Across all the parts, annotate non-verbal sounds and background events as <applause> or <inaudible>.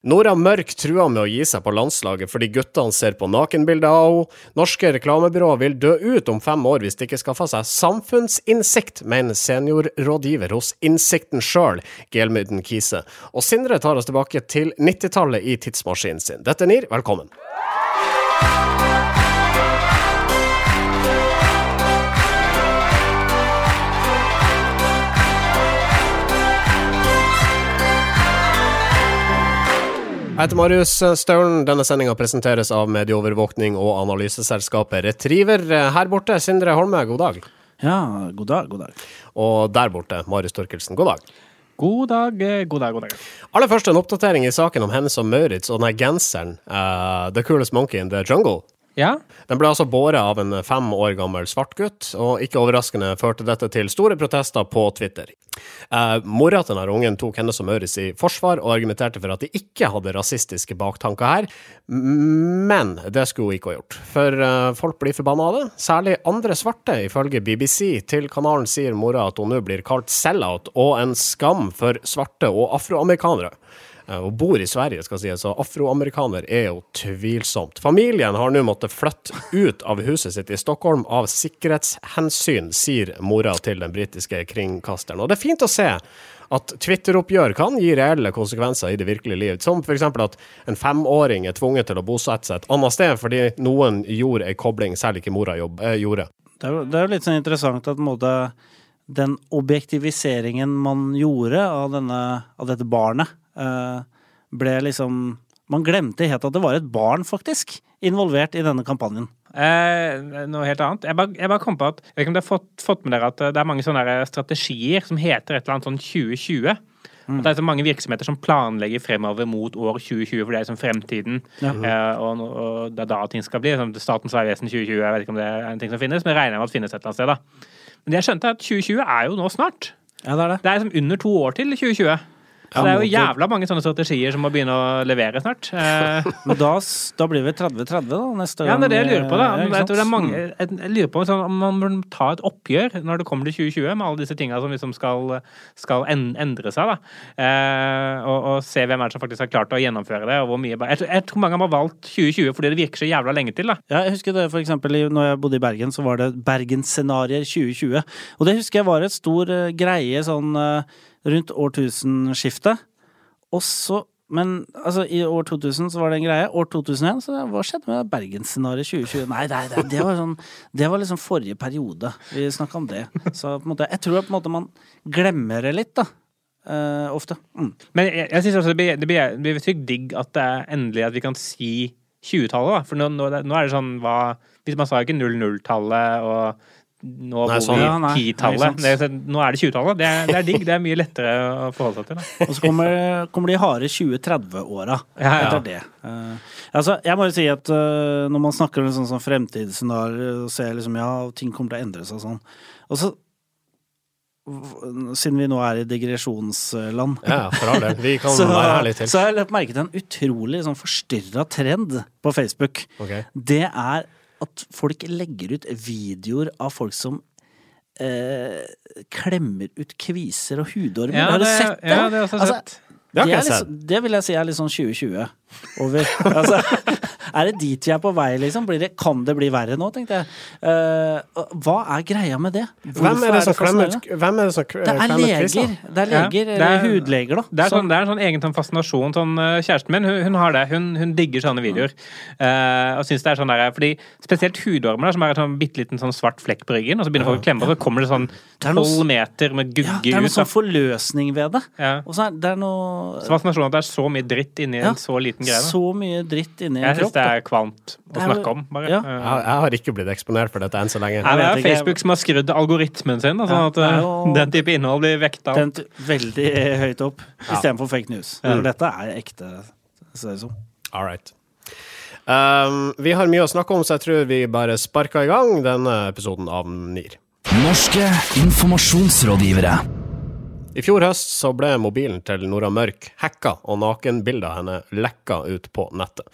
Nora Mørk truer med å gi seg på landslaget fordi guttene ser på nakenbilder av henne. Norske reklamebyråer vil dø ut om fem år hvis de ikke skaffer seg samfunnsinnsikt, mener seniorrådgiver hos Innsikten sjøl, Gelmyden Kise. Og Sindre tar oss tilbake til 90-tallet i tidsmaskinen sin. Dette er NIR, velkommen. Jeg heter Marius Staulen. Denne sendinga presenteres av medieovervåkning og analyseselskapet Retriever. Her borte, Sindre Holme, god dag. Ja, god dag, god dag. Og der borte, Marius Torkelsen, god dag. God dag, eh, god dag, god dag. Aller først en oppdatering i saken om Hennes og Maurits og den genseren uh, The Coolest Monkey in the Jungle. Ja, Den ble altså båret av en fem år gammel svart gutt, og ikke overraskende førte dette til store protester på Twitter. Eh, mora til denne ungen tok henne som Maurits i forsvar og argumenterte for at de ikke hadde rasistiske baktanker her, men det skulle hun ikke ha gjort. For eh, folk blir forbanna av det, særlig andre svarte. Ifølge BBC til kanalen sier mora at hun nå blir kalt sell-out og en skam for svarte og afroamerikanere og bor i Sverige, skal sies, så afroamerikaner er jo tvilsomt. Familien har nå måttet flytte ut av huset sitt i Stockholm av sikkerhetshensyn, sier mora til den britiske kringkasteren. Og det er fint å se at Twitter-oppgjør kan gi reelle konsekvenser i det virkelige liv, som f.eks. at en femåring er tvunget til å bosette seg et annet sted fordi noen gjorde ei kobling selv ikke mora jobb, eh, gjorde. Det er, jo- det er jo litt sånn interessant at måte, den objektiviseringen man gjorde av, denne, av dette barnet, eh, ble liksom Man glemte helt at det var et barn, faktisk, involvert i denne kampanjen. eh, noe helt annet. Jeg bare, jeg bare kom på at Jeg vet ikke om dere har fått, fått med dere at eh, det er mange sånne strategier som heter et eller annet sånn 2020. At det er så mange virksomheter som planlegger fremover mot år 2020, for det er liksom fremtiden. Ja. Eh, og, og det er da ting skal bli. Sånn Statens vegvesen 2020, jeg vet ikke om det er en ting som finnes, men jeg regner med at det finnes et eller annet sted. da. Men jeg skjønte, at 2020 er jo nå snart. Ja, det er det. Det er liksom under to år til 2020. Så det er jo jævla mange sånne strategier som må begynne å levere snart. <laughs> Eh, Men da, da blir vi 30-30 da, neste gang? Ja, det er det jeg lurer på. da. eh, Jeg, tror det er mange, jeg, jeg lurer på sånn, om man bør ta et oppgjør når det kommer til 2020, med alle disse tinga som liksom skal, skal endre seg. da. Eh, og, og se hvem er det som faktisk har klart å gjennomføre det. og hvor mye... Jeg, tror- jeg tror mange har valgt 2020 fordi det virker så jævla lenge til. da. Ja, jeg husker det for eksempel når jeg bodde i Bergen, så var det Bergensscenarioer 2020. Og det husker jeg var et stor greie sånn rundt årtusenskiftet. Og så men altså, i år 2000 så var det en greie. År 2001, så hva skjedde med Bergensscenarioet 2020? Nei, nei, nei det, var sånn, det var liksom forrige periode. Vi snakka om det. Så på en måte, jeg tror på en måte man glemmer det litt, da. Uh, ofte. Mm. Men jeg, jeg synes også det blir, det blir, det blir trygt digg at det er endelig at vi kan si 20-tallet. da. For nå, nå, nå er det sånn hva Hvis man sa ikke 00-tallet og nå Nei, bor sånn, vi ja, nei. i 10-tallet. Nei, sånn- Nå er det 20-tallet. Det, det er digg. Det er mye lettere å forholde seg til. da. Og så kommer, kommer de harde 2030-åra Ja, ja. etter det. Uh, altså, jeg må jo si at uh, når man snakker om sånn sånn fremtidsscenarioer og ser liksom ja, ting kommer til å endre seg og sånn Og så Siden vi nå er i digresjonsland Ja, for all del. Vi kan <laughs> så, være her litt til. så har jeg merket merke en utrolig sånn forstyrra trend på Facebook. Okay. Det er at folk legger ut videoer av folk som eh, klemmer ut kviser og hudormer. har du det- sett det? Ja, det har jeg også Altså, sett. Det det, er liksom, det vil jeg si er litt sånn 2020 over. <laughs> Altså, er det dit vi er på vei, liksom? Blir det, kan det bli verre nå, tenkte jeg. Uh, hva er greia med det? Hvem er det som klemmer Hvem er det som er klemmer leger. Det er leger, det eller er- hudleger, da. Det er, sånn, det er en sånn egen sånn fascinasjon. Sånn, eh, kjæresten min hun, hun har det. Hun, hun digger sånne videoer. Uh, og synes det er sånn der, fordi Spesielt hudormer, som er en sånn bitte liten sånn svart flekk på ryggen. Og så begynner folk å klemme, og så kommer det sånn tolv meter med gugge ut. ja, det er noe sånn forløsning ved det. Ja. Og så er det er noe fascinasjonen at det er så mye dritt inni Ja. en så liten greie. Så mye dritt inni en kropp. Det er kvalmt å jo- snakke om, bare. ja. Eh, Jeg, har- ikke blitt eksponert for dette enn så lenge. Nei, det er. Facebook som har skrudd algoritmen sin, sånn at er eh, jo- <laughs> den type innhold blir vekta. Den veldig høyt opp, Ja. istedenfor fake news. Mm. Dette er ekte, ser det som. All right. Um, vi har mye å snakke om, så jeg tror vi bare sparker i gang denne episoden av NIR. Norske informasjonsrådgivere. I fjor høst så ble mobilen til Nora Mørk hacka, og nakenbilder av henne lekka ut på nettet.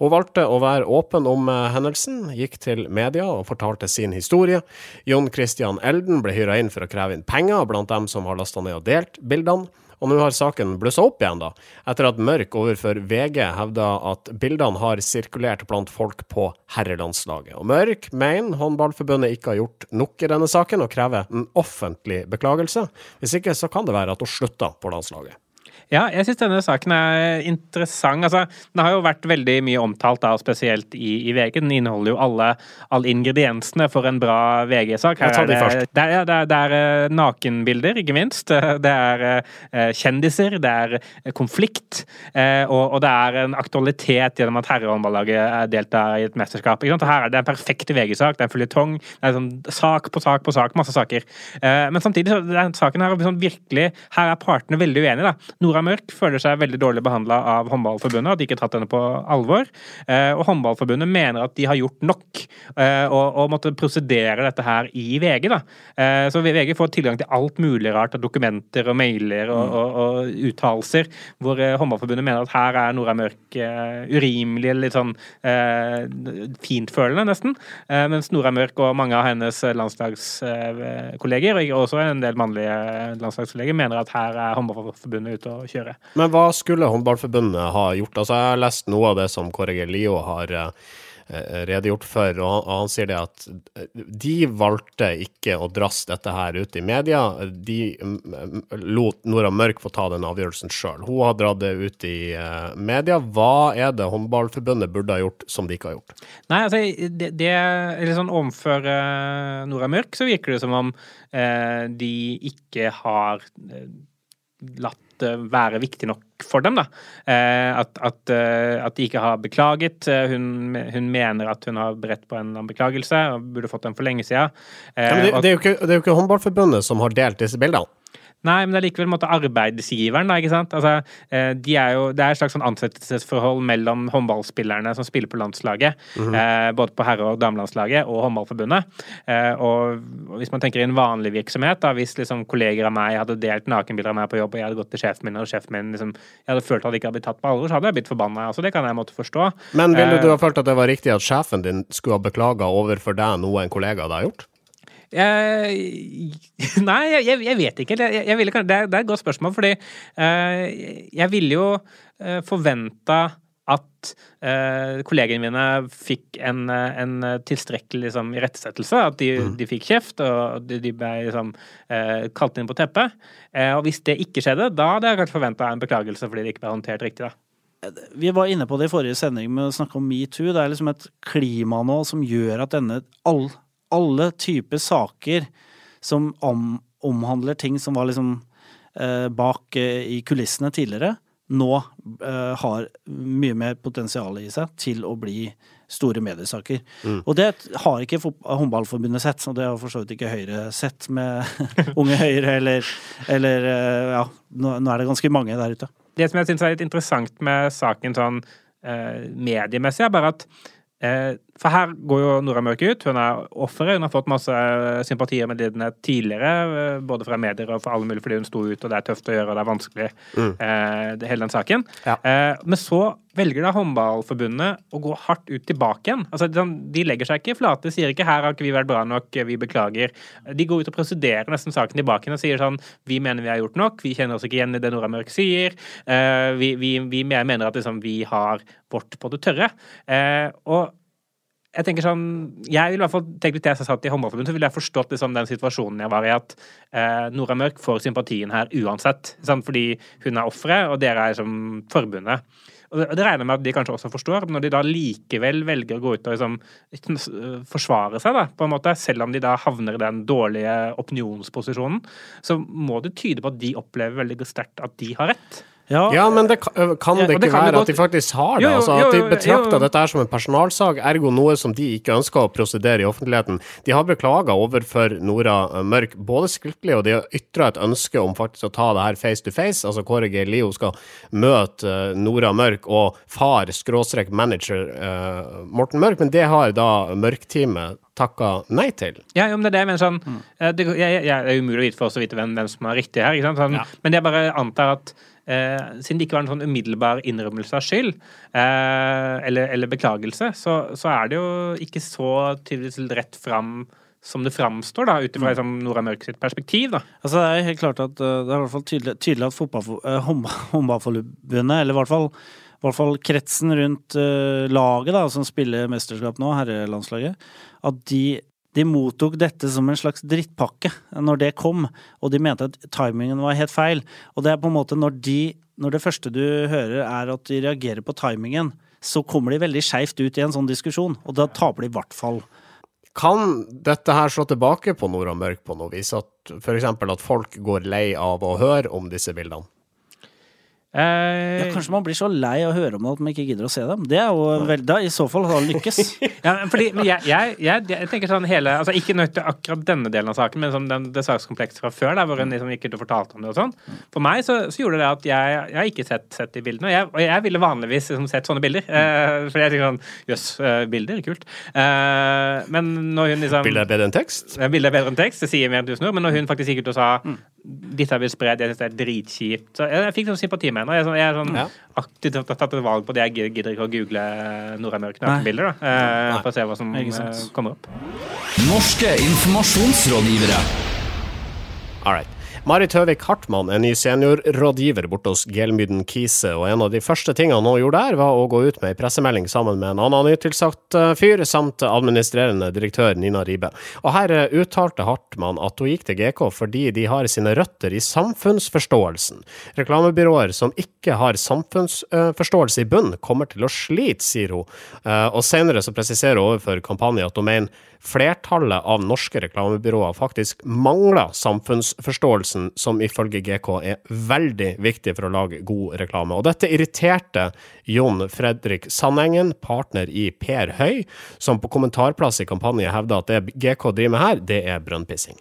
Hun valgte å være åpen om eh, hendelsen, gikk til media og fortalte sin historie. Jon Christian Elden ble hyra inn for å kreve inn penger blant dem som har lasta ned og delt bildene. Og nå har saken blussa opp igjen, da, etter at Mørk overfor VG hevda at bildene har sirkulert blant folk på herrelandslaget. Og Mørk mener Håndballforbundet ikke har gjort nok i denne saken, og krever en offentlig beklagelse. Hvis ikke så kan det være at hun slutter på landslaget. Ja, jeg syns denne saken er interessant. Altså, den har jo vært veldig mye omtalt, da, spesielt i, i VG. Den inneholder jo alle, alle ingrediensene for en bra VG-sak. Her er det. Det er, det er, det er eh, nakenbilder, ikke minst. <laughs> Det er eh, kjendiser, det er eh, konflikt, og, og det er en aktualitet gjennom at herrehåndballaget eh, deltar i et mesterskap. Ikke sant? Og her er det en perfekt VG-sak. Det er en føljetong. Det er sånn sak på sak på sak, masse saker. Men samtidig, så den saken her er sånn virkelig Her er partene veldig uenige. da. Nora Mørk føler seg veldig dårlig behandla av Håndballforbundet, at de ikke har tatt henne på alvor. Eh, og Håndballforbundet mener at de har gjort nok, eh, og, og måtte prosedere dette her i VG. da. Eh, så VG får tilgang til alt mulig rart av dokumenter og mailer og, og, og uttalelser, hvor Håndballforbundet mener at her er Nora Mørk urimelig, litt sånn eh, fintfølende, nesten. Eh, mens Nora Mørk og mange av hennes landslagskolleger, og også en del mannlige landslagskolleger, mener at her er Håndballforbundet ute å kjøre. Men hva skulle Håndballforbundet ha gjort? Altså, jeg har lest noe av det som Kåre Gelio Lio har eh, redegjort for, og han, sier det at eh, de valgte ikke å drasse dette her ut i media. De lot Nora Mørk få ta den avgjørelsen sjøl. Hun har dratt det ut i eh, media. Hva er det Håndballforbundet burde ha gjort som de ikke har gjort? Nei, altså, det, det liksom Overfor eh, Nora Mørk så virker det som om eh, de ikke har eh, latt det være viktig nok for dem. da. Eh, at, at, eh, at de ikke har beklaget. Eh, hun, hun mener at hun har beredt på en beklagelse og burde fått den for lenge siden. Eh, Ja, men det, det, er ikke, det er jo ikke Håndballforbundet som har delt disse bildene. Nei, men det er likevel en måte arbeidsgiveren, da, ikke sant. Altså, eh, de er jo, det er et slags sånn ansettelsesforhold mellom håndballspillerne som spiller på landslaget, eh, både på herre- og damelandslaget, og Håndballforbundet. Eh, og og hvis man tenker i en vanlig virksomhet, da, hvis liksom kolleger av meg hadde delt nakenbilder av meg på jobb, og jeg hadde gått til sjefen min, og sjefen min liksom, jeg hadde følt at jeg ikke hadde blitt tatt på alvor, så hadde jeg blitt forbanna. Altså, det kan jeg måtte forstå. Men ville Eh, du ha følt at det var riktig at sjefen din skulle ha beklaga overfor deg noe en kollega hadde gjort? Jeg, nei, jeg, jeg- vet ikke. helt. jeg ville, det, er, det er et godt spørsmål, fordi eh, jeg ville jo uh, forventa at uh, kollegene mine fikk en, eh, en tilstrekkelig liksom, irettesettelse. At de, de fikk kjeft, og de, de ble liksom, eh, kalt inn på teppet. Eh, og hvis det ikke skjedde, da hadde jeg kanskje forventa en beklagelse fordi det ikke ble håndtert riktig. da. Vi var inne på det i forrige sending med å snakke om metoo. Det er liksom et klima nå som gjør at denne all, alle typer saker som om, omhandler ting som var liksom eh, bak eh, i kulissene tidligere, nå eh, har mye mer potensial i seg til å bli store mediesaker. Og det har ikke Håndballforbundet sett, og det har for så vidt ikke Høyre sett med <laughs> Unge Høyre, eller, eller eh, ja, nå, nå er det ganske mange der ute. det som jeg syns er litt interessant med saken sånn eh, mediemessig, er bare at eh, For her går jo Nora Mørk ut. Hun er offeret. Hun har fått masse sympatier med medlidenhet tidligere, eh, både fra medier og fra alle mulige, fordi hun sto ut, og det er tøft å gjøre, og det er vanskelig, eh, det, hele den saken. Ja. Eh, men så velger da Håndballforbundet å gå hardt ut tilbake igjen. Altså, de, de legger seg ikke flate, sier ikke 'her har ikke vi vært bra nok, vi beklager'. De går ut og prosederer nesten saken tilbake igjen og sier sånn 'vi mener vi har gjort nok', vi kjenner oss ikke igjen i det Nora Mørk sier', eh, vi, vi, vi mener at liksom, vi har vårt på det tørre. Eh, og jeg tenker sånn, jeg vil i hvert fall tenke hvis jeg satt i Håndballforbundet, så ville jeg forstått liksom den situasjonen jeg var i, at eh, Nora Mørk får sympatien her uansett. Sant? Fordi hun er offeret, og dere er liksom forbundet. Og det, og det regner jeg med at de kanskje også forstår. Når de da likevel velger å gå ut og liksom, eh, forsvare seg, da, på en måte, selv om de da havner i den dårlige opinionsposisjonen, så må det tyde på at de opplever veldig sterkt at de har rett. Ja, men det kan, kan Ja, det det ikke kan være det at de faktisk har det? Jo, jo, altså, at de betrakter jo. dette her som en personalsak, ergo noe som de ikke ønsker å prosedere i offentligheten. De har beklaga overfor Nora eh, Mørk, både skriftlig og de har ytra et ønske om faktisk å ta det her face to face. Altså Kåre G. Lio skal møte eh, Nora Mørk og far, skråstrek manager uh, Morten Mørk, men det har da Mørk-teamet takka nei til. Ja, jo, men det er det jeg mener sånn mm. det, jeg, jeg, det er umulig å vite for oss å vite hvem, hvem som er riktig her. Ikke sant? Sånn, Men jeg bare antar at eh, siden det ikke var en sånn umiddelbar innrømmelse av skyld, eh, eller, eller beklagelse, så, så er det jo ikke så tydeligvis rett fram som det framstår, da, ut ifra liksom, Nora Mørk sitt perspektiv. da. Altså, det er helt klart at uh, det er i hvert fall tydelig, tydelig at uh, håndballforbundet, eller i hvert fall, i hvert fall kretsen rundt uh, laget da, som spiller mesterskap nå, herrelandslaget, at de, de mottok dette som en slags drittpakke når det kom, og de mente at timingen var helt feil. Og det er på en måte når de Når det første du hører er at de reagerer på timingen, så kommer de veldig skeivt ut i en sånn diskusjon, og da taper de i hvert fall. Kan dette her slå tilbake på Nora Mørk på noe vis? At f.eks. at folk går lei av å høre om disse bildene? Eh, Ja, kanskje man blir så lei av å høre om det at man ikke gidder å se dem. Det er jo vel, da, I så fall har han lykkes. <laughs> Ja, fordi, men jeg, jeg, jeg, jeg tenker sånn hele altså Ikke nødt til akkurat denne delen av saken, men som den, det sakskomplekset fra før, der hvor hun liksom gikk ut og fortalte om det og sånn. For meg så, så gjorde det at jeg, jeg har ikke sett, sett de bildene. Og jeg, og jeg ville vanligvis liksom sett sånne bilder. Eh, for jeg tenker sånn Jøss, yes, bilder, kult. Eh, men når hun liksom Bildet er bedre enn tekst? Eh, Bildet er bedre enn tekst, det sier mer enn tusen ord. Men når hun faktisk gikk ut og sa dette har blitt spredd, jeg syns det er dritkjipt Så jeg, jeg fikk sånn sympati med henne. Jeg, har sånn- jeg er sånn Ja. aktivt tatt tatt et valg på det. Jeg gidder- ikke å google Nord-Amerika nakenbilder, da. Eh, for å se hva som eh, kommer opp. Norske informasjonsrådgivere. All right. Marit Høvik Hartmann er ny seniorrådgiver borte hos Gelmyden Kise, og en av de første tingene hun gjorde der, var å gå ut med ei pressemelding sammen med en annen nytilsagt eh, fyr, samt administrerende direktør Nina Ribe. Og her eh, uttalte Hartmann at hun gikk til GK fordi de har sine røtter i samfunnsforståelsen. Reklamebyråer som ikke har samfunnsforståelse i bunn, kommer til å slite, sier hun. Eh, Og senere så presiserer hun overfor kampanjen at hun mener flertallet av norske reklamebyråer faktisk mangler samfunnsforståelsen, som ifølge GK er veldig viktig for å lage god reklame. Og dette irriterte Jon Fredrik Sandengen, partner i Per Høy, som på kommentarplass i kampanjen hevder at det GK driver med her, det er brønnpissing.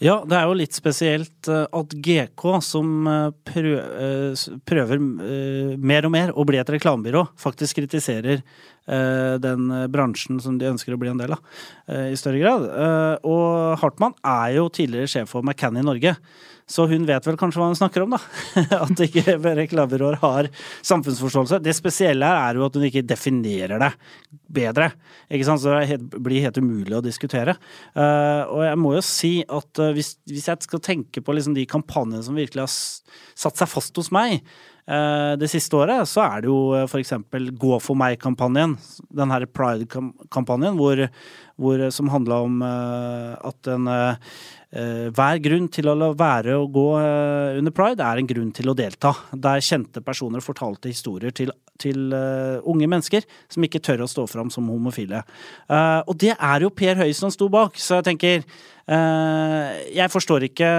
Ja, det er jo litt spesielt eh, at GK, som eh, eh, prøver mer og mer å bli et reklamebyrå, faktisk kritiserer den bransjen som de ønsker å bli en del av, i større grad. Og Hartmann er jo tidligere sjef for McCann i Norge, så hun vet vel kanskje hva hun snakker om, da. <laughs> At ikke reklamebyråer har samfunnsforståelse. Det spesielle her er jo at hun ikke definerer det bedre. Ikke sant? Så det blir helt umulig å diskutere. Eh, og jeg må jo si at eh, hvis, jeg skal tenke på liksom de kampanjene som virkelig har satt seg fast hos meg eh, det siste året, så er det jo f.eks. Gå for meg-kampanjen. Den her Pride-kampanjen som handla om at en hver grunn til å la være å gå eh, under pride er en grunn til å delta. Der kjente personer fortalte historier til, til eh, unge mennesker som ikke tør å stå fram som homofile. Eh, og det er jo Per Høie som sto bak, så jeg tenker eh, Jeg forstår ikke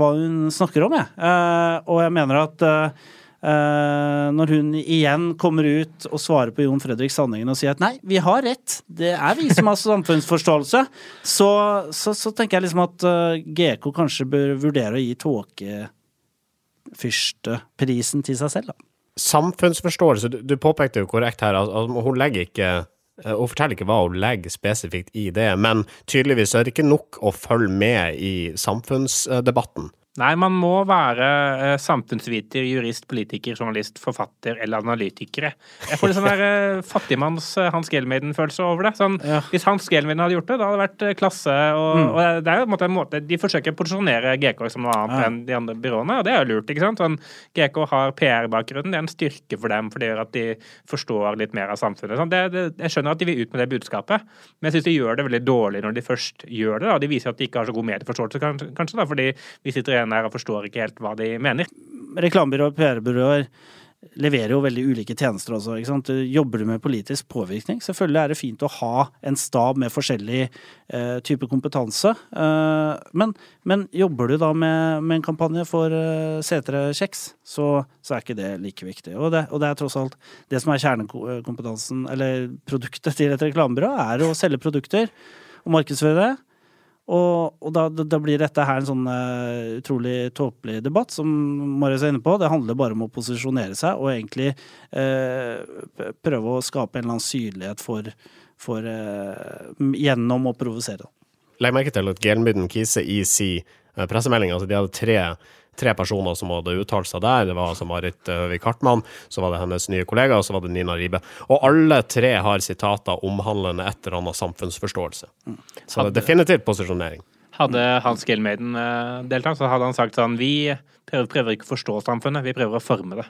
hva hun snakker om, jeg. Eh, og jeg mener at eh, Eh, når hun igjen kommer ut og svarer på Jon Fredrik Sandingen og sier at nei, vi har rett, det er vi som har samfunnsforståelse, <laughs> så, så, så tenker jeg liksom at eh, GK kanskje bør vurdere å gi tåkefyrsteprisen til seg selv, da. Samfunnsforståelse, du, du påpekte jo korrekt her at hun legger ikke eh, hun forteller ikke hva hun legger spesifikt i det, men tydeligvis er det ikke nok å følge med i samfunnsdebatten. Nei, man må være eh, samfunnsviter, jurist, politiker, journalist, forfatter eller analytikere. Jeg får litt sånn der eh, fattigmanns eh, Hans Gelmeiden-følelse over det. Sånn, Ja. Hvis Hans Gelmeiden hadde gjort det, da hadde det vært eh, klasse. Og, og det er jo en måte en måte De forsøker å posisjonere GK som noe annet Ja. enn de andre byråene, og det er jo lurt. ikke sant? Sånn, GK har PR-bakgrunnen, det er en styrke for dem, for det gjør at de forstår litt mer av samfunnet. Sånn, det, det, jeg skjønner at de vil ut med det budskapet, men jeg syns de gjør det veldig dårlig når de først gjør det. da. De viser at de ikke har så god medieforståelse, kanskje, kanskje da, fordi vi sitter igjen her og forstår ikke helt hva de mener. Reklamebyråer og PR-byråer leverer jo veldig ulike tjenester også. ikke sant? Jobber du med politisk påvirkning? Selvfølgelig er det fint å ha en stab med forskjellig eh, type kompetanse. Eh, men, men jobber du da med, med en kampanje for eh, Setre Kjeks, så, så er ikke det like viktig. Og det, og det er tross alt det som er kjernekompetansen, eller produktet til et reklamebyrå, er å selge produkter og markedsføre det. Og, og da, da blir dette her en sånn uh, utrolig tåpelig debatt, som Marius er inne på. Det handler bare om å posisjonere seg og egentlig uh, prøve å skape en eller annen syrlighet for, for uh, Gjennom å provosere. Legg merke til at Gelmyden Kise i si pressemelding, altså de hadde tre, tre personer som hadde uttalt seg der. Det var altså Marit Høvik Hartmann, så var det hennes nye kollega, og så var det Nina Ribe. Og alle tre har sitater omhandlende et eller annet samfunnsforståelse. Så det er definitivt posisjonering. Hadde Hans Gelmeiden uh, deltatt, så hadde han sagt sånn Vi prøver, prøver ikke å forstå samfunnet, vi prøver å forme det.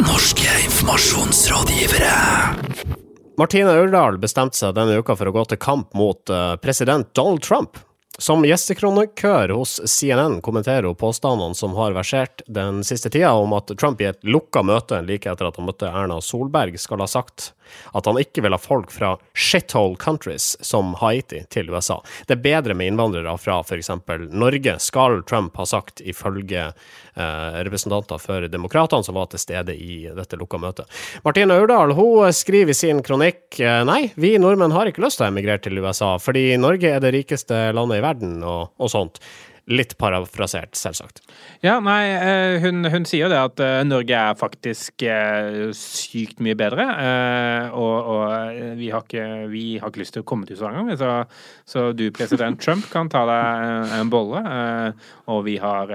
Norske informasjonsrådgivere. Martine Aurdal bestemte seg denne uka for å gå til kamp mot eh, president Donald Trump. Som gjestekronikør hos CNN kommenterer hun påstandene som har versert den siste tida om at Trump i et lukka møte like etter at han møtte Erna Solberg, skal ha sagt at han ikke vil ha folk fra shithole countries som Haiti til USA. Det er bedre med innvandrere fra f.eks. Norge, skal Trump ha sagt, ifølge eh, representanter for Demokratene som var til stede i dette lukka møtet. Martine Aurdal hun skriver i sin kronikk eh, nei, vi nordmenn har ikke lyst til å emigrere til USA, fordi Norge er det rikeste landet i verden, og, og sånt. Litt parafrasert, selvsagt. Ja, nei, eh, hun, hun sier jo det at eh, Norge er faktisk eh, sykt mye bedre. Og, og vi, har ikke, vi, har ikke, lyst til å komme til USA engang. Så, så du, president Trump, kan ta deg en bolle. Og vi har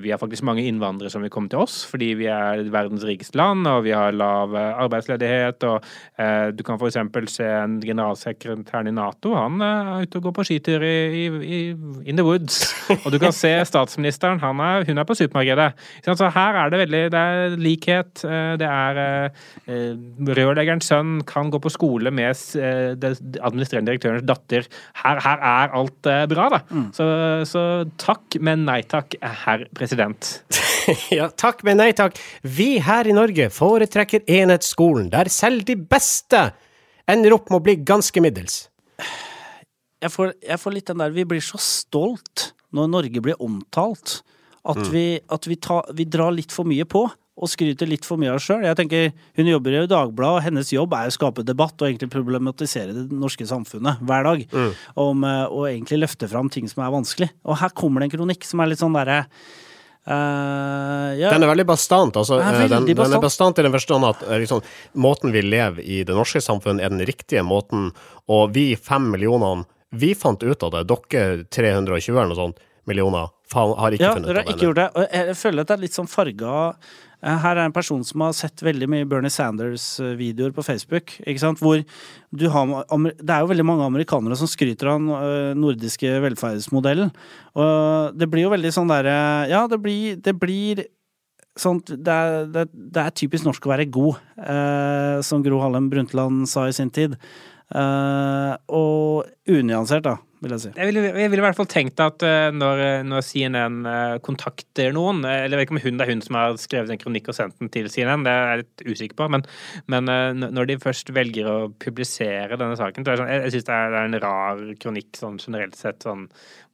vi har faktisk mange innvandrere som vil komme til oss, fordi vi er verdens rikeste land, og vi har lav eh, arbeidsledighet. og eh, Du kan f.eks. se en generalsekretæren i Nato. Han er ute og går på skitur i, i, in the woods. Og du kan se <laughs> statsministeren. Er, hun er på supermarkedet. Så her er det veldig det er likhet. Det er Rørleggerens sønn kan gå på skole med administrerende direktørens datter. Her, her er alt bra, da. Mm. Så, så takk, men nei takk, herr president. <laughs> ja, takk, men nei takk. Vi her i Norge foretrekker enhetsskolen, der selv de beste ender opp med å bli ganske middels. Jeg får, jeg får litt den der Vi blir så stolt når Norge blir omtalt, at, mm. vi, at vi, ta, vi drar litt for mye på og skryter litt for mye av sjøl. Jeg tenker, Hun jobber i Dagbladet, og hennes jobb er å skape debatt og egentlig problematisere det norske samfunnet hver dag. Mm. Om eh, egentlig løfte fram ting som er vanskelig. Og her kommer det en kronikk som er litt sånn derre Uh, yeah. Den er veldig bastant. Altså, er veldig den, bastant. den, er bastant i den forstand at liksom, måten vi lever i det norske samfunnet, er den riktige måten. Og vi fem millionene, vi fant ut av det. Dere 320 eller noe sånt millioner har ikke ja, funnet ut av det. Ikke gjort det. Og jeg føler at det er litt sånn farga Eh, her er en person som har sett veldig mye Bernie Sanders-videoer på Facebook. ikke sant? Hvor du har, det er jo veldig mange amerikanere som skryter av den eh, nordiske velferdsmodellen. Og det blir jo veldig sånn derre Ja, det blir, det blir sånn det er, det, det er, typisk norsk å være god, eh, som Gro Harlem Brundtland sa i sin tid. Eh, og unyansert, da vil jeg si. Jeg ville, jeg ville i hvert fall tenkt at uh, når, når, CNN uh, kontakter noen Eller jeg vet ikke om hun det er hun som har skrevet en kronikk og sendt den til CNN, det er jeg litt usikker på, men, men når de først velger å publisere denne saken, så er det sånn, jeg, jeg syns det, det, er en rar kronikk sånn generelt sett. sånn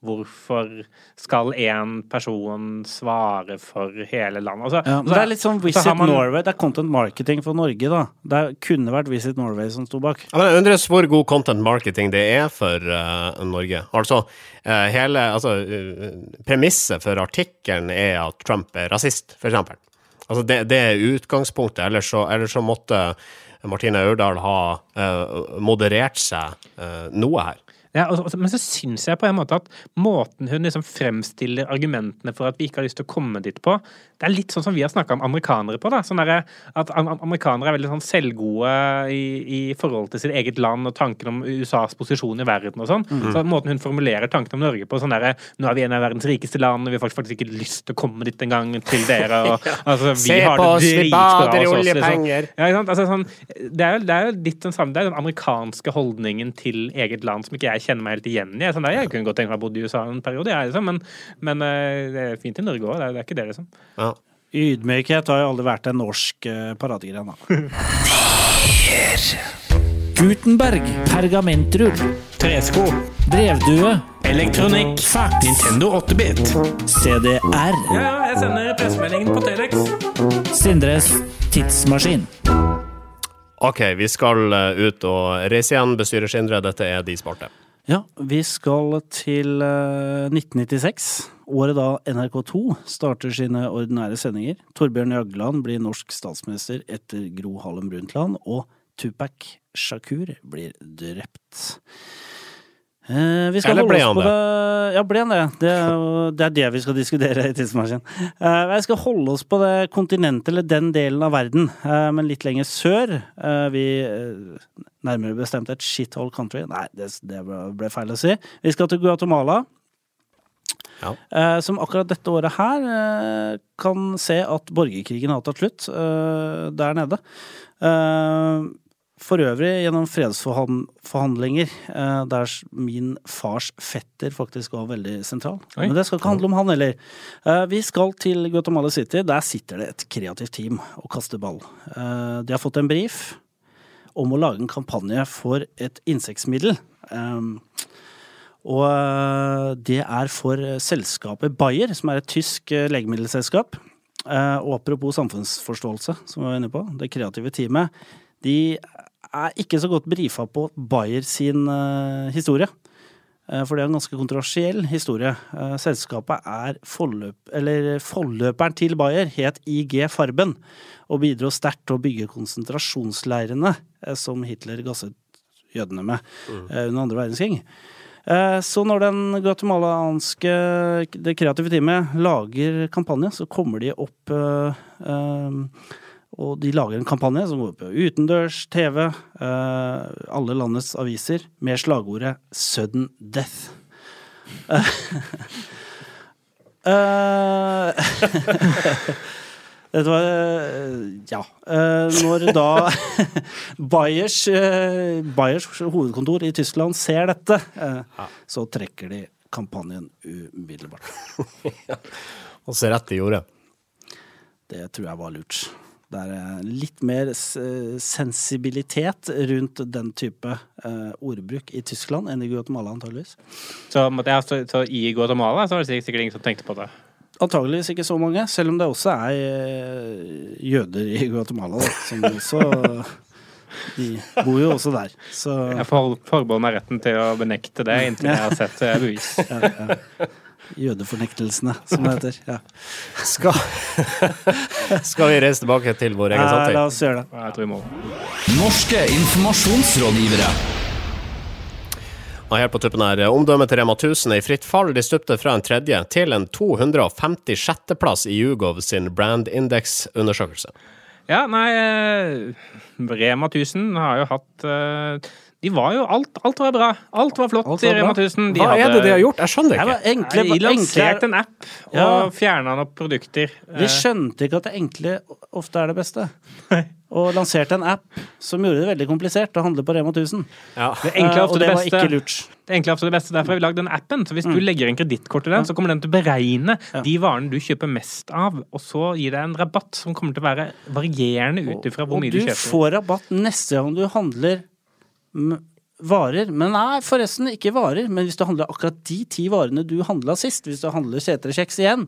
Hvorfor skal én person svare for hele landet? Altså, ja, det er litt sånn Visit så man... Norway. Det er content marketing for Norge, da. Det kunne vært Visit Norway som sto bak. Ja, men Jeg undres hvor god content marketing det er for uh, Norge. Altså, uh, hele altså, uh, Premisset for artikkelen er at Trump er rasist, for eksempel. Altså, det, det er utgangspunktet. Ellers så, ellers så måtte Martine Aurdal ha moderert seg noe her. Ja, og, men så syns jeg på en måte at måten hun liksom fremstiller argumentene for at vi ikke har lyst til å komme dit på, det er litt sånn som vi har snakka om amerikanere på. da, sånn der, At amerikanere er veldig sånn selvgode i, i, forhold til sitt eget land og tanken om USAs posisjon i verden og sånn. Mm. Så måten hun formulerer tanken om Norge på sånn derre Nå er vi en av verdens rikeste land, og vi har faktisk ikke lyst til å komme dit en gang til dere. Og, <laughs> altså, vi Se på oss, vi bader i liksom. oljepenger! Liksom. Ja, altså, sånn, det, er jo, det er jo litt den samme, det er den amerikanske holdningen til eget land som ikke jeg kjenner meg helt igjen i. Sånn jeg kunne godt tenkt meg å bo i USA en periode, jeg, liksom, men, men uh, det er fint i Norge òg. Det, det, er ikke det, liksom. Ja. Ydmykhet har jo aldri vært en norsk uh, paradegren, da. <laughs> Gutenberg. Pergamentrull. Tresko. Brevdue. Elektronikk. Fax. Nintendo 8-bit. CDR. Ja, jeg sender pressemeldingen på Telex. Sindres tidsmaskin. OK, vi skal eh, ut og reise igjen, bestyrer Sindre. Dette er de sparte. Ja, vi skal til 1996. Eh, året da NRK2 starter sine ordinære sendinger. Torbjørn Jagland blir norsk statsminister etter Gro Harlem Brundtland, og Tupac Shakur blir drept. Eh, vi skal Eller holde ble han på det Ja, ble han det? Det er, jo, det er det vi skal diskutere i Tidsmaskinen. Eh, jeg skal holde oss på det kontinentet, eller den delen av verden, eh, men litt lenger sør. Eh, vi eh, Nærmere bestemt et shithole country. Nei, det, det ble, feil å si. Vi skal til Guatemala. Ja. Eh, som akkurat dette året her kan se at borgerkrigen har tatt slutt der nede. For øvrig gjennom fredsforhandlinger, eh, der min fars fetter faktisk var veldig sentral. Oi. Men det skal ikke handle om han heller. Eh, vi skal til Guatemala City. Der sitter det et kreativt team og kaster ball. Eh, de har fått en brief om å lage en kampanje for et insektmiddel. Um, og det er for selskapet Bayer, som er et tysk legemiddelselskap. Og apropos samfunnsforståelse, som vi var inne på, det kreative teamet, de er ikke så godt brifa på Bayer sin eh, historie. Eh, For det er en ganske kontroversiell historie. Eh, Selskapet er forløp, eller forløperen til Bayer, het IG Farben, og bidro sterkt til å bygge konsentrasjonsleirene som Hitler gasset jødene med eh, under andre verdenskrig. Så når den guatemalanske det kreative teamet lager kampanje, så kommer de opp uh, eh, Og de lager en kampanje som går på utendørs TV, eh, alle landets aviser, med slagordet 'Sudden Death'. <laughs> Eh, <laughs> Dette var eh, Ja. Eh, Når da <laughs> Bayers, eh, Bayers hovedkontor i Tyskland ser dette, eh, så trekker de kampanjen umiddelbart. Og så rett de gjorde. Det tror jeg var lurt. Det er eh, litt mer sensibilitet rundt den type eh, ordbruk i Tyskland enn i Guatemala, antageligvis. Så, jeg, så, så i Guatemala så var det sikkert, ingen som tenkte på det. Antageligvis ikke så mange, selv om det også er eh, jøder i Guatemala, da, som <laughs> også De bor jo også der, så Jeg for- forbeholder meg retten til å benekte det inntil jeg har sett eh, bevis. ja, ja. Jødefornektelsene, som det heter. Ja. Skal, skal vi reise tilbake til vår egen samtale? La oss gjøre det. Jeg tror vi må. Norske informasjonsrådgivere. Og helt på tuppen her, Omdømmet til Rema 1000 er i fritt fall. De stupte fra en tredje til en 256.-plass i Yougov sin brandindex-undersøkelse. Ja, nei eh, Rema 1000 har jo hatt eh, De var jo Alt, alt var bra. Alt var flott Alt i Rema 1000. De Hva er det de har gjort? Jeg skjønner Det ikke. var enkle, De lanserte en app og Ja. fjerna noen produkter. Vi Eh, skjønte ikke at det enkle ofte er det beste. Og lanserte en app som gjorde det veldig komplisert å handle på Rema 1000. Ja. Det enkle er Eh, ofte det beste. var ikke lurt. Det enkle er ofte det beste. Derfor har vi lagd den appen. Så hvis du legger inn kredittkort i den, så kommer den til å beregne Ja. de varene du kjøper mest av, og så gi deg en rabatt som kommer til å være varierende ut ifra hvor Og mye du kjøper. Og du får rabatt neste gang du handler varer. Men nei, forresten, ikke varer. Men hvis du handler akkurat de ti varene du handla sist, hvis du handler seterkjeks igjen,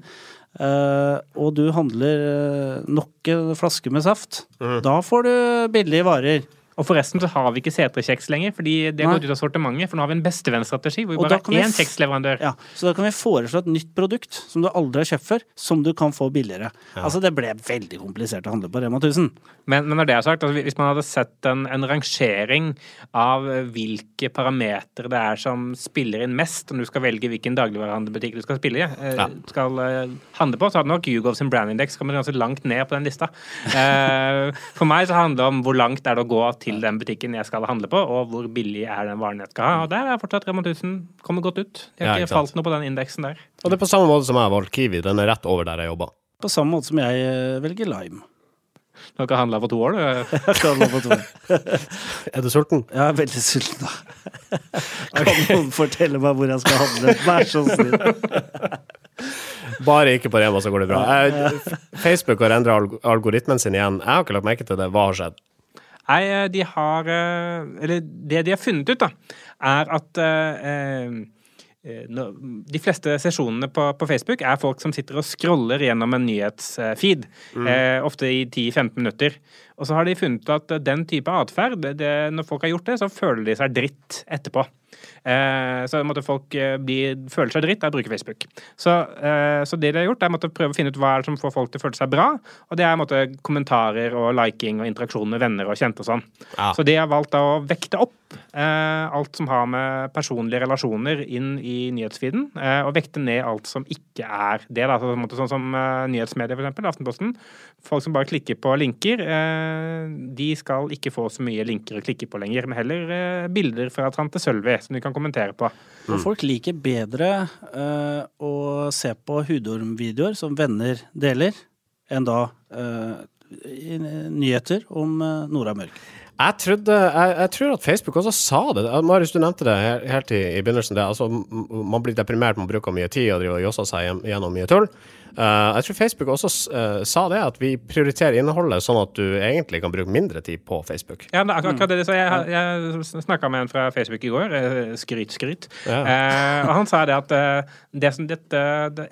eh, og du handler eh, nok en flaske med saft, da får du billige varer. Og forresten så har vi ikke seterkjeks lenger, fordi det har gått ut av sortimentet. For nå har vi en bestevennstrategi hvor vi Og bare har én kjeksleverandør. Ja, så da kan vi foreslå et nytt produkt som du aldri har kjøpt før, som du kan få billigere. Altså, det ble veldig komplisert å handle på Rema 1000. Men, men når det er sagt, altså, hvis man hadde sett en, en rangering av hvilke parametere det er som spiller inn mest når du skal velge hvilken dagligvarehandelbutikk du skal spille i, eh, Ja. skal eh, handle på, så hadde nok Yougov sin brandindex kommet ganske langt ned på den lista. Eh, for meg så handler det om hvor langt er det å gå til den butikken jeg skal handle på, og hvor billig er den varen jeg skal ha. Og der er fortsatt Rema 1000 kommet godt ut. De har Ja, ikke ikke sant. falt noe på den indeksen der. Og det er på samme måte som jeg har valgt Kiwi. Den er rett over der jeg jobber. På samme måte som jeg eh, velger lime. Du har handla på to år, du. <laughs> Jeg på to. <laughs> Er du sulten? Jeg er veldig sulten, da. Kan noen fortelle meg hvor jeg skal handle? Vær så snill. <laughs> Bare ikke på Rema, så går det bra. Facebook har endra algoritmen sin igjen. Jeg har ikke lagt merke til det. Hva har skjedd? Nei, eh, de har eh, Eller det de har funnet ut, da, er at eh, de fleste sesjonene på, på Facebook er folk som sitter og scroller gjennom en nyhetsfeed. Eh, ofte i 10-15 minutter. Og så har de funnet ut at den type atferd, når folk har gjort det, så føler de seg dritt etterpå. Eh, så måtte folk eh, bli, føle seg dritt av å bruke Facebook. Så, eh, så det de har gjort, er å prøve å finne ut hva som får folk til å føle seg bra. Og det er måtte, kommentarer og liking og interaksjon med venner og kjente og sånn. Ja. Så de har valgt å vekte opp eh, alt som har med personlige relasjoner inn i nyhetsfeeden, eh, og vekte ned alt som ikke er det. Da. Så, måte, sånn som eh, nyhetsmedier, eksempel, Aftenposten. Folk som bare klikker på linker, eh, de skal ikke få så mye linker å klikke på lenger, men heller eh, bilder fra tante Sølvi som de kan kommentere på. Mm. folk liker bedre eh, å se på hudormvideoer som venner deler, enn da eh, nyheter om Nora Mørk. Jeg, trodde, jeg, jeg tror at Facebook også sa det. Marius, du nevnte det helt i, i begynnelsen. Det. Altså, man blir deprimert, man bruker mye tid og driver og josser seg gjennom mye tull. Eh, jeg tror Facebook også eh, sa det, at vi prioriterer innholdet sånn at du egentlig kan bruke mindre tid på Facebook. Ja, det akkurat det Så. Jeg, jeg snakka med en fra Facebook i går. eh, Skryt, skryt. Ja. Eh, og han sa det at det som dette,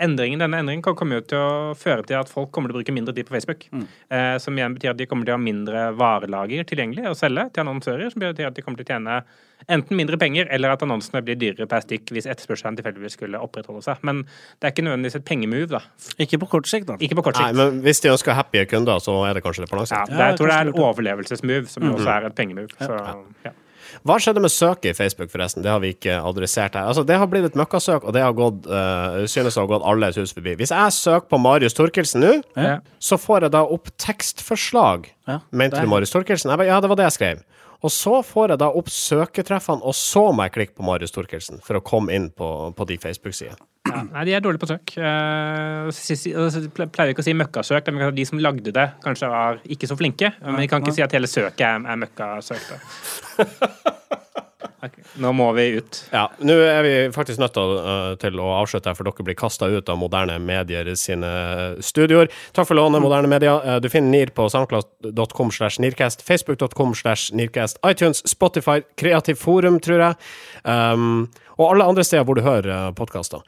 endringen, denne endringen kan komme til å føre til at folk kommer til å bruke mindre tid på Facebook. Eh, som igjen betyr at de kommer til å ha mindre varelager tilgjengelig å selge til annonsører. Som betyr at de kommer til å tjene enten mindre penger, eller at annonsene blir dyrere per stykk hvis etterspørselen tilfeldigvis skulle opprettholde seg. Men det er ikke nødvendigvis et pengemove, da. Ikke på kort sikt, da. Ikke på kort sikt. Nei, men hvis de ønsker happy kunder, så er det kanskje det på lang Ja, det, jeg tror det er en overlevelsesmove, som jo også er et pengemove. Så, ja. Hva skjedde med søket i Facebook, forresten? Det har vi ikke adressert her. Altså, det har blitt et møkkasøk, og det har gått, uh, synes å ha gått alle et hus forbi. Hvis jeg søker på Marius Torkelsen nå, Ja. så får jeg da opp tekstforslag. Ja, Mente du Marius Torkelsen? Jeg ba, ja, det var det jeg skrev. Og så får jeg da opp søketreffene, og så må jeg klikke på Marius Torkelsen for å komme inn på, på de Facebook-sidene. Ja, nei, de er dårlige på søk. Eh, si- si- altså, ple- pleier ikke å si møkkasøk. men De som lagde det, kanskje var ikke så flinke. Men vi kan ikke si at hele søket er, er møkkasøk. <laughs> da. Ok, Nå må vi ut. Ja, nå er vi faktisk nødt til, å- til å avslutte her, for dere blir kasta ut av moderne medier sine studioer. Takk for lånet, moderne media. Eh, Du finner NIR på soundcloud.com slash nirkast, facebook.com slash nirkast, iTunes, Spotify, Kreativ Forum, tror jeg, um, og alle andre steder hvor du hører podkaster.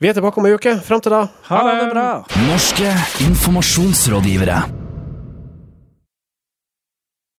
Vi er tilbake om ei uke. Fram til da, Ha det bra! Norske informasjonsrådgivere.